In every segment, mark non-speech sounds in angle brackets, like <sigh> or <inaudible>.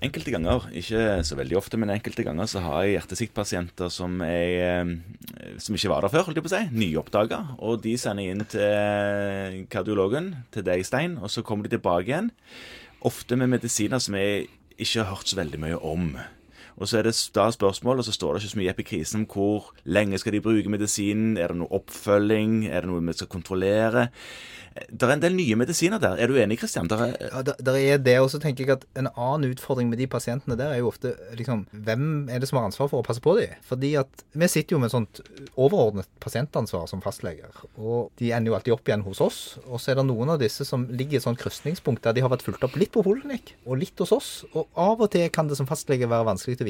Enkelte ganger, ikke så veldig ofte, men enkelte ganger så har jeg hjertesviktpasienter som, er, som ikke var der før, holdt jeg på å si. Nyoppdaga. Og de sender inn til kardiologen, til deg, Stein, og så kommer de tilbake igjen. Ofte med medisiner som jeg ikke har hørt så veldig mye om. Og så er det da spørsmål, og så står det ikke så mye i epikrisen om hvor lenge skal de bruke medisinen, er det noe oppfølging, er det noe vi skal kontrollere? Det er en del nye medisiner der. Er du enig, Kristian? Er... Ja, der, er det. Og så tenker jeg at en annen utfordring med de pasientene der er jo ofte liksom, Hvem er det som har ansvar for å passe på dem? Fordi at vi sitter jo med et sånt overordnet pasientansvar som fastleger. Og de ender jo alltid opp igjen hos oss. Og så er det noen av disse som ligger i et sånt krysningspunkt der de har vært fulgt opp litt på poliklinikk og litt hos oss. Og av og til kan det som fastlege være vanskelig å vite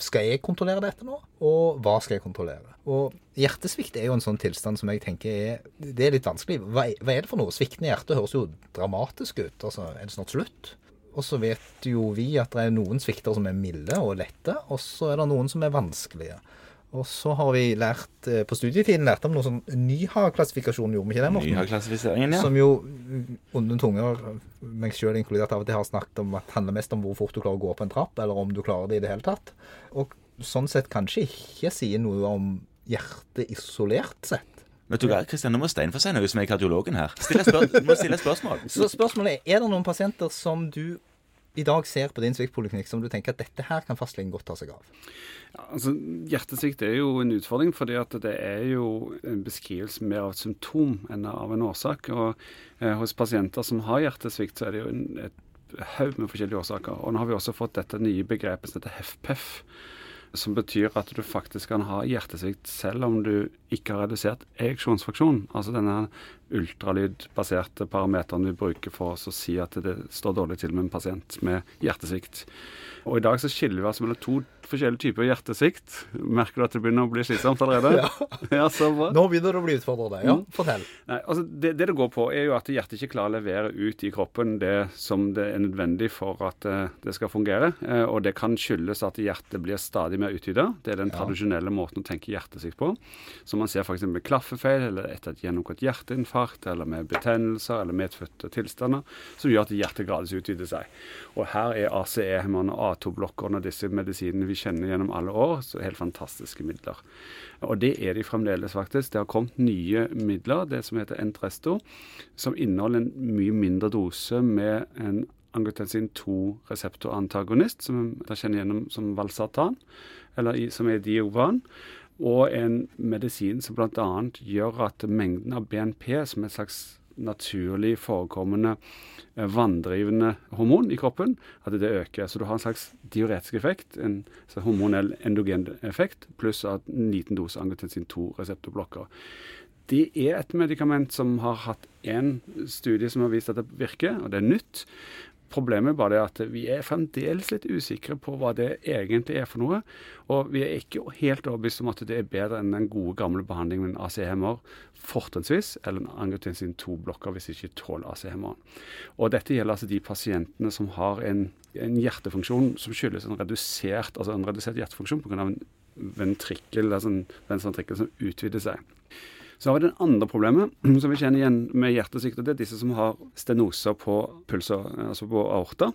skal jeg kontrollere dette nå, og hva skal jeg kontrollere. Og Hjertesvikt er jo en sånn tilstand som jeg tenker er, det er litt vanskelig. Hva, hva er det for noe? Sviktende hjerte høres jo dramatisk ut. Altså, Er det snart slutt? Og så vet jo vi at det er noen svikter som er milde og lette, og så er det noen som er vanskelige. Og så har vi lært eh, på studietiden lært om noe sånn NYHA-klassifikasjon, gjorde vi ikke det, Morten? Ja. Som jo onde tunger, meg sjøl inkludert, av og til har snakket om at det handler mest om hvor fort du klarer å gå på en trapp, eller om du klarer det i det hele tatt. Og sånn sett kanskje ikke sier noe om hjertet isolert sett. Vet du hva, Kristian, Nå må Stein få si noe som er kardiologen her. Stille spør må stille spørsmål. <laughs> Så spørsmålet er, er det noen pasienter som du i dag ser på din sviktpoliklinikk som du tenker at dette her kan fastlegen godt ta seg av? Ja, altså, Hjertesvikt er jo en utfordring, fordi at det er jo en beskrivelse mer av et symptom enn av en årsak. Og eh, Hos pasienter som har hjertesvikt, så er det jo en, et haug med forskjellige årsaker. Og Nå har vi også fått dette nye begrepet som heter HEFPEF som betyr at du faktisk kan ha hjertesvikt selv om du ikke har redusert ereksjonsfraksjon. Altså denne ultralydbaserte parameterne vi bruker for oss å si at det står dårlig til med en pasient med hjertesvikt. Og I dag så skiller vi oss mellom to forskjellige typer hjertesvikt. Merker du at det begynner å bli slitsomt allerede? <laughs> ja. ja så bra. Nå begynner det å bli utfordrende. Ja, mm. fortell. Nei, altså det, det, det går på, er jo at hjertet ikke klarer å levere ut i kroppen det som det er nødvendig for at uh, det skal fungere. Uh, og det kan skyldes at hjertet blir stadig mer utvida. Det er den tradisjonelle måten å tenke hjertesvikt på. Som man ser f.eks. med klaffefeil, eller etter et gjennomgått hjerteinfarkt, eller med betennelser eller medfødte tilstander, som gjør at hjertet gradvis utvider seg. Og her er ACE-hemmerne og A2-blokkerne disse medisinene vi kjenner gjennom alle år. så Helt fantastiske midler. Og det er de fremdeles, faktisk. Det har kommet nye midler, det som heter Entresto, som inneholder en mye mindre dose med en angiotensin 2-reseptorantagonist, som vi kjenner gjennom som Valsartan, eller som er Diovan. Og en medisin som bl.a. gjør at mengden av BNP, som er et slags naturlig forekommende Eh, vanndrivende hormon i kroppen, at det øker. Så du har en slags diuretisk effekt, en hormonell endogen effekt, pluss at en liten dose angiotensin 2-reseptorblokker. Det er et medikament som har hatt én studie som har vist at det virker, og det er nytt. Problemet bare er at vi er fremdeles litt usikre på hva det egentlig er for noe. Og vi er ikke helt overbevist om at det er bedre enn den gode, gamle behandlingen med en ACHMR, fortrinnsvis, eller en angiotensin 2-blokker hvis de ikke tåler ACHMR. Og dette gjelder altså de pasientene som har en, en hjertefunksjon som skyldes en redusert, altså en redusert hjertefunksjon pga. en ventrikkel, altså en venstreventrikkel som utvider seg. Så har vi det andre problemet <clears throat> som vi kjenner igjen med hjertesvikt. Det er disse som har stenoser på pulser, altså på aorta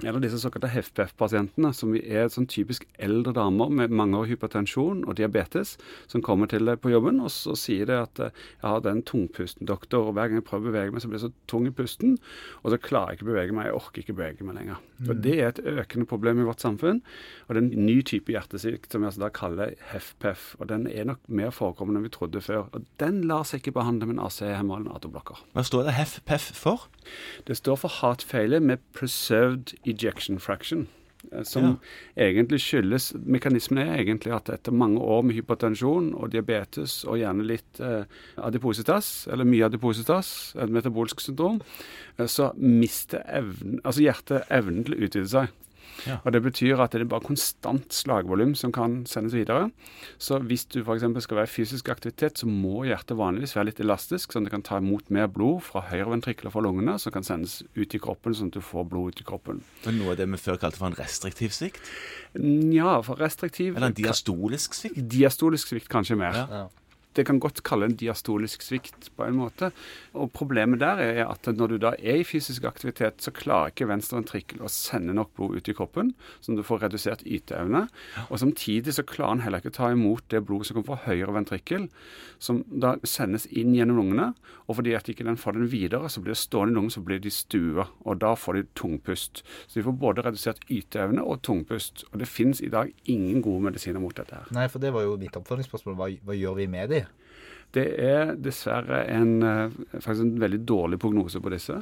eller disse såkalte HFPF-pasientene, som er sånn typisk eldre damer med mange år hypertensjon og diabetes, som kommer til deg på jobben og så sier det at eh, jeg har den tungpusten, doktor, og hver gang jeg prøver å bevege meg, så blir jeg så tung i pusten, og så klarer jeg ikke å bevege meg, jeg orker ikke bevege meg lenger. Mm. Og Det er et økende problem i vårt samfunn. Og det er en ny type hjertesvikt som vi altså da kaller HFPF, og den er nok mer forekommende enn vi trodde før. Og den lar seg ikke behandle med en AC-hemmer eller en atoblokker. Hva står det HFPF for? Det står for heart failure med preserved ejection fraction. Eh, som ja. egentlig skyldes Mekanismen er egentlig at etter mange år med hypertensjon og diabetes og gjerne litt eh, adipositas, eller mye adipositas, et metabolsk syndrom, eh, så mister evnen, altså hjertet evnen til å utvide seg. Ja. Og Det betyr at det er bare konstant slagvolum som kan sendes videre. Så hvis du f.eks. skal være i fysisk aktivitet, så må hjertet vanligvis være litt elastisk, sånn at det kan ta imot mer blod fra høyre ventrikler fra lungene, som kan sendes ut i kroppen, sånn at du får blod ut i kroppen. Men Noe av det vi før kalte for en restriktiv svikt? Ja, for restriktiv Eller en diastolisk svikt? Diastolisk svikt kanskje mer. Ja. Ja. Det kan godt kalle en diastolisk svikt på en måte. Og Problemet der er at når du da er i fysisk aktivitet, så klarer ikke venstre ventrikkel å sende nok blod ut i kroppen, så du får redusert yteevne. Og Samtidig så klarer han heller ikke å ta imot det blodet som kommer fra høyre ventrikkel, som da sendes inn gjennom lungene. Og fordi at ikke den får den videre, så blir det stående i lungen, så blir de stua. Og da får de tungpust. Så de får både redusert yteevne og tungpust. Og det finnes i dag ingen gode medisiner mot dette her. Nei, for det var jo mitt oppfølgingsspørsmål. Hva, hva gjør vi med de? Det er dessverre en, faktisk en veldig dårlig prognose på disse.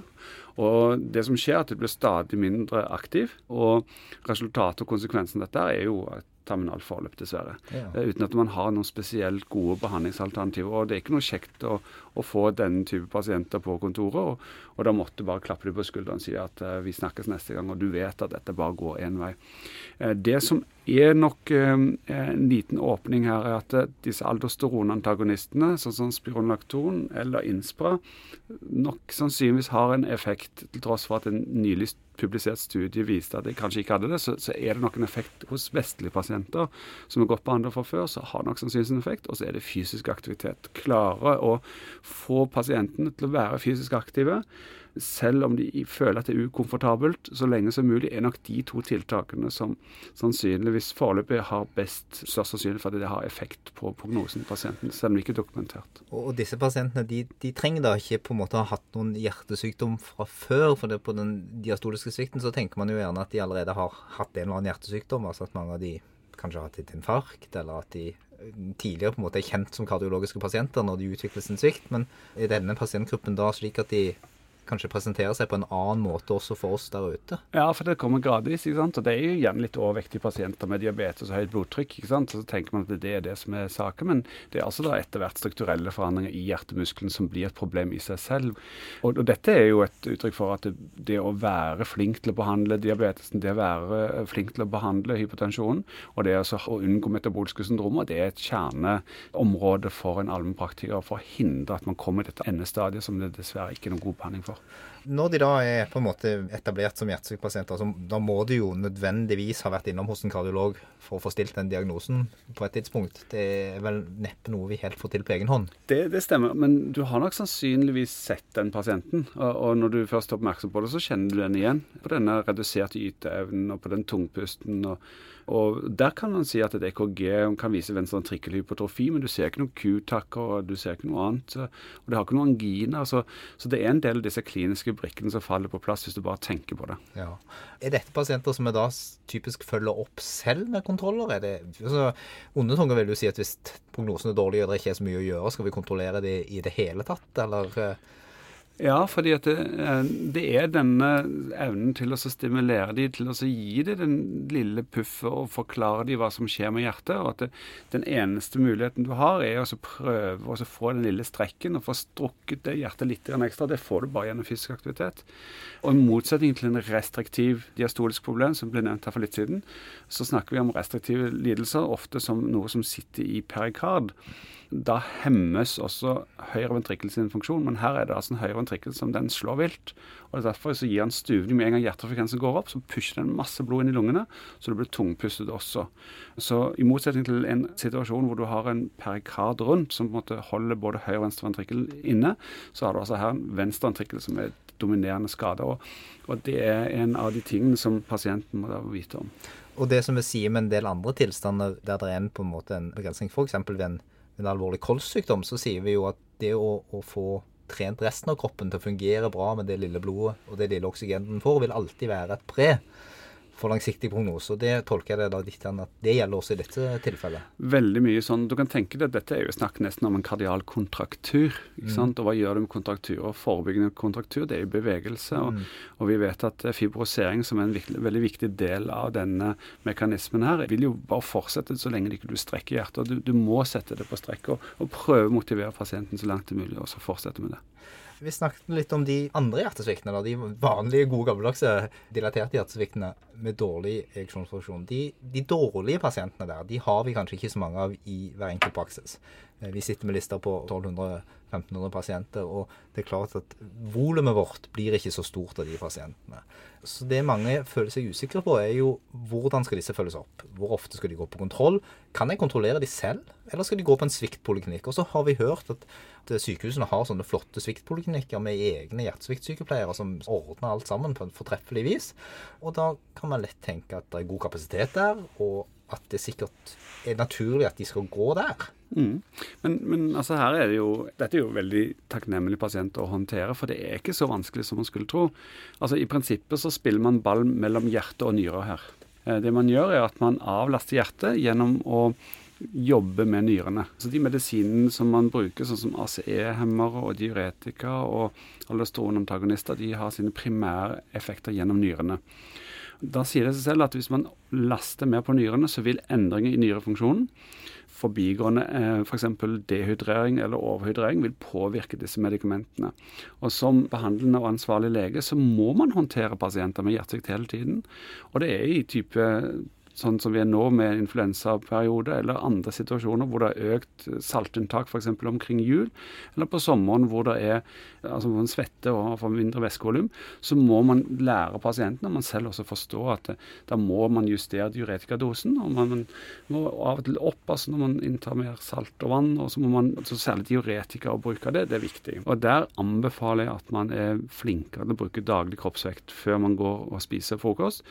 Og det som skjer, er at de blir stadig mindre aktiv. Og resultatet og konsekvensen av dette er jo et terminalt forløp, dessverre. Ja. Uten at man har noen spesielt gode behandlingsalternativer. Og det er ikke noe kjekt å, å få denne type pasienter på kontoret. Og, og da måtte bare klappe dem på skulderen og si at uh, vi snakkes neste gang, og du vet at dette bare går én vei. Det som er nok uh, en liten åpning her, er at disse aldosteronantagonistene, sånn som spironolakton eller Inspra, nok sannsynligvis har en effekt, til tross for at en nylig publisert studie viste at de kanskje ikke hadde det, så, så er det nok en effekt hos vestlige pasienter som er godt behandlet fra før, så har nok sannsynligvis en effekt. Og så er det fysisk aktivitet. Klare å få pasientene til å være fysisk aktive selv om de føler at det er ukomfortabelt, så lenge som mulig, er nok de to tiltakene som sannsynligvis foreløpig har best størst sannsynlig for at det har effekt på prognosen til pasienten, selv om det ikke er dokumentert. Og disse pasientene de, de, trenger da ikke på en måte ha hatt noen hjertesykdom fra før, for det på den diastoliske svikten så tenker man jo gjerne at de allerede har hatt en eller annen hjertesykdom, altså at mange av de kanskje har hatt et infarkt, eller at de tidligere på en måte er kjent som kardiologiske pasienter når de utvikler sin svikt. Men er denne pasientgruppen da slik at de kanskje presentere seg på en annen måte også for oss der ute? Ja, for det kommer gradvis. ikke sant? Og Det er jo gjerne litt overvektige pasienter med diabetes og høyt blodtrykk. ikke sant? Så tenker man at det er det som er saken. Men det er altså da etter hvert strukturelle forandringer i hjertemuskelen som blir et problem i seg selv. Og, og dette er jo et uttrykk for at det, det, å være flink til å behandle diabetesen, det å være flink til å behandle hypotensjonen, og det altså å unngå metabolske syndromer, det er et kjerneområde for en allmennpraktiker for å hindre at man kommer i dette endestadiet som det dessverre ikke er noen god behandling for. d'accord. Når de da er på en måte etablert som hjertesykepasienter, så da må de jo nødvendigvis ha vært innom hos en kardiolog for å få stilt den diagnosen på et tidspunkt. Det er vel neppe noe vi helt får til på egen hånd? Det, det stemmer, men du har nok sannsynligvis sett den pasienten. Og, og, når du først er oppmerksom på det, så kjenner du den igjen. På denne reduserte yteevnen og på den tungpusten. og og Der kan man si at et EKG kan vise venstre trikkelhypotrofi men du ser ikke noen Q-takker og du ser ikke noe annet. Og det har ikke noen angina. Så, så, det er en del av disse kliniske brikkene som faller på plass hvis du bare tenker på det. Ja. Er dette pasienter som vi da typisk følger opp selv med kontroller? Er det, altså, Onde tunger vil jo si at hvis prognosen er dårlig og det ikke er så mye å gjøre, skal vi kontrollere det i det hele tatt, eller? Ja, fordi det, eh, det, er denne evnen til å stimulere de, til å gi dem den lille puffet og forklare dem hva som skjer med hjertet. Og at det, den eneste muligheten du har, er å prøve å få den lille strekken og få strukket det hjertet litt ekstra. Det får du bare gjennom fysisk aktivitet. Og i motsetning til en restriktiv diastolisk problem, som ble nevnt her for litt siden, så snakker vi om restriktive lidelser ofte som noe som sitter i perikard da hemmes også høyre ventrikkel sin funksjon. Men her er det altså en høyre ventrikkel som den slår vilt. og Derfor så gir han stuvning med en gang hjertefrekvensen går opp. Så pusher den masse blod inn i lungene, så du blir tungpustet også. Så i motsetning til en situasjon hvor du har en perikard rundt, som på en måte holder både høyre og venstre ventrikkel inne, så har du altså her en venstre ventrikkel som er dominerende skade. Og, og det er en av de tingene som pasienten må vite om. Og det som vi sier med en del andre tilstander der det er en, på en måte en begrensning, f.eks. ved en en alvorlig kolssykdom, så sier vi jo at det å, å, få trent resten av kroppen til å fungere bra med det lille blodet og det lille oksygenet den får, vil alltid være et pre for langsiktig prognose. og Det tolker jeg det da ditt at det gjelder også i dette tilfellet. Veldig mye sånn. Du kan tenke deg at dette er jo snakk nesten om en kardial kontraktur. ikke mm. sant? Og hva gjør du med kontraktur? Og Forebyggende kontraktur det er jo bevegelse. Og, mm. og, vi vet at fibrosering, som er en viktig, veldig viktig del av denne mekanismen her, vil jo bare fortsette så lenge ikke du strekker hjertet. Du, du må sette det på strekk og, og prøve å motivere pasienten så langt det er mulig, og så fortsette med det. Vi snakket litt om de andre hjertesviktene. Da. De vanlige, gode, gammeldagse dilaterte hjertesviktene med dårlig ereksjonsfunksjon. De, de, dårlige pasientene der de har vi kanskje ikke så mange av i hver enkelt praksis. Eh, Vi sitter med lister på 1200-1500 pasienter, og det er klart at volumet vårt blir ikke så stort av de pasientene. Så det mange føler seg usikre på, er jo hvordan skal disse følges opp? Hvor ofte skal de gå på kontroll? Kan jeg kontrollere de selv, eller skal de gå på en sviktpoliklinikk? Og så har vi hørt at sykehusene har sånne flotte sviktpoliklinikker med egne hjertesviktsykepleiere som ordner alt sammen på en fortreffelig vis. Og da kan man lett tenke at det er god kapasitet der, og at det sikkert er naturlig at de skal gå der. Mm. Men, men altså her er det jo, dette er jo veldig takknemlig pasient å håndtere, for det er ikke så vanskelig som man skulle tro. Altså I prinsippet så spiller man ball mellom hjerte og nyrer her. Eh, Det man gjør, er at man avlaster hjertet gjennom å jobbe med nyrene. Så De medisinene som man bruker, sånn som ACE-hemmere og diuretika og aldosteronantagonister, de har sine primære effekter gjennom nyrene. Da sier det seg selv at hvis man laster mer på nyrene, så vil endringer i nyrefunksjonen, forbigående eh, f.eks. dehydrering eller overhydrering, vil påvirke disse medikamentene. Og Som behandlende og ansvarlig lege så må man håndtere pasienter med hjertesvikt hele tiden. Og det er i type sånn som vi er nå med influensaperiode, eller andre situasjoner hvor det er økt saltinntak f.eks. omkring jul, eller på sommeren hvor det er altså man svetter og får mindre væskevolum, så må man lære pasienten, og man selv også forstå at da må man justere diuretikadosen. og Man må av og til opp altså når man inntar mer salt og vann, og så må man så særlig diuretika å bruke det, det er viktig. Og Der anbefaler jeg at man er flinkere til å bruke daglig kroppsvekt før man går og spiser frokost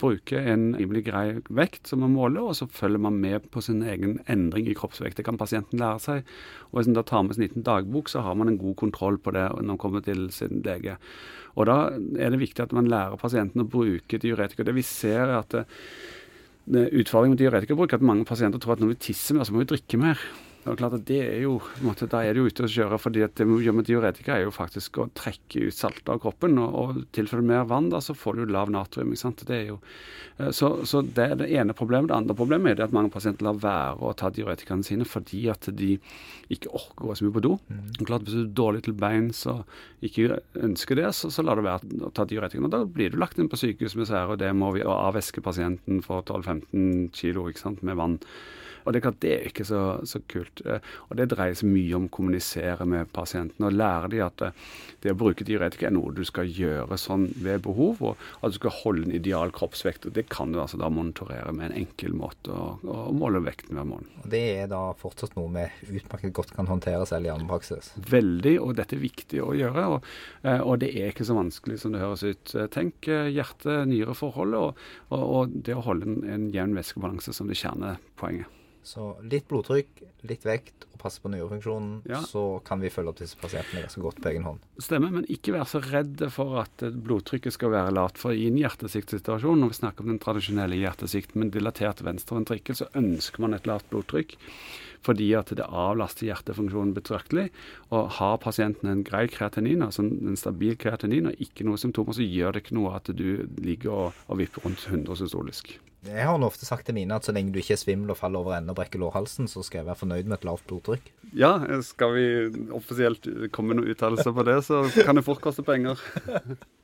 bruke en rimelig grei vekt som man måler, og så følger man med på sin egen endring i kroppsvekt. Det kan pasienten lære seg. Og Hvis man da tar med sin liten dagbok, så har man en god kontroll på det når man kommer til sin lege. Og Da er det viktig at man lærer pasienten å bruke diuretika. Det vi ser er at det Utfordringen med diuretikabruk er at mange pasienter tror at når vi tisser mer, så må vi drikke mer. Det er klart at det er jo, måte, Da er det jo ute å kjøre, fordi at det vi gjør med diuretika, er jo faktisk å trekke ut saltet av kroppen. Og, og tilfører du mer vann, da, så får du lav natrium. ikke sant? Det er jo, så, så det er det ene problemet. Det andre problemet er det at mange pasienter lar være å ta diuretikene sine fordi at de ikke orker å gå så mye på do. Mm. Klart Hvis du er dårlig til beins og ikke ønsker det, så, så lar du være å ta diuretikene. Da blir du lagt inn på sykehus med sære, og det må vi avvæske pasienten for 12-15 kilo ikke sant, med vann. Og Det er klart det er ikke så, så, kult. Og Det dreier seg mye om å kommunisere med pasienten og lære dem at det å bruke diuretika er noe du skal gjøre sånn ved behov, og at du skal holde en ideal kroppsvekt. og Det kan du altså da monitorere med en enkel måte å, måle vekten hver måned. Og Det er da fortsatt noe vi utmerket godt kan håndtere selv i annen praksis? Veldig, og dette er viktig å gjøre. Og, og det er ikke så vanskelig som det høres ut. Tenk hjerte-nyre-forholdet og, og, og, det å holde en, en jevn væskebalanse som det kjernepoenget. Så litt blodtrykk, litt vekt og passe på nyrefunksjonen, ja. så kan vi følge opp disse pasientene ganske godt på egen hånd. Stemmer, men ikke vær så redd for at blodtrykket skal være lavt. For i en hjertesiktsituasjon, når vi snakker om den tradisjonelle hjertesikten med dilatert venstreventrikkel, så ønsker man et lavt blodtrykk fordi at det avlaster hjertefunksjonen betraktelig. Og har pasienten en grei kreatinin, altså en stabil kreatinin, og ikke noen symptomer, så gjør det ikke noe at du ligger og, og vipper rundt 100 systolisk. Jeg har ofte sagt til mine at så lenge du ikke er svimmel og faller over ende og brekker lårhalsen, så skal jeg være fornøyd med et lavt blodtrykk. Ja, skal vi offisielt komme med noen uttalelser på det, så kan det fort koste penger. <laughs>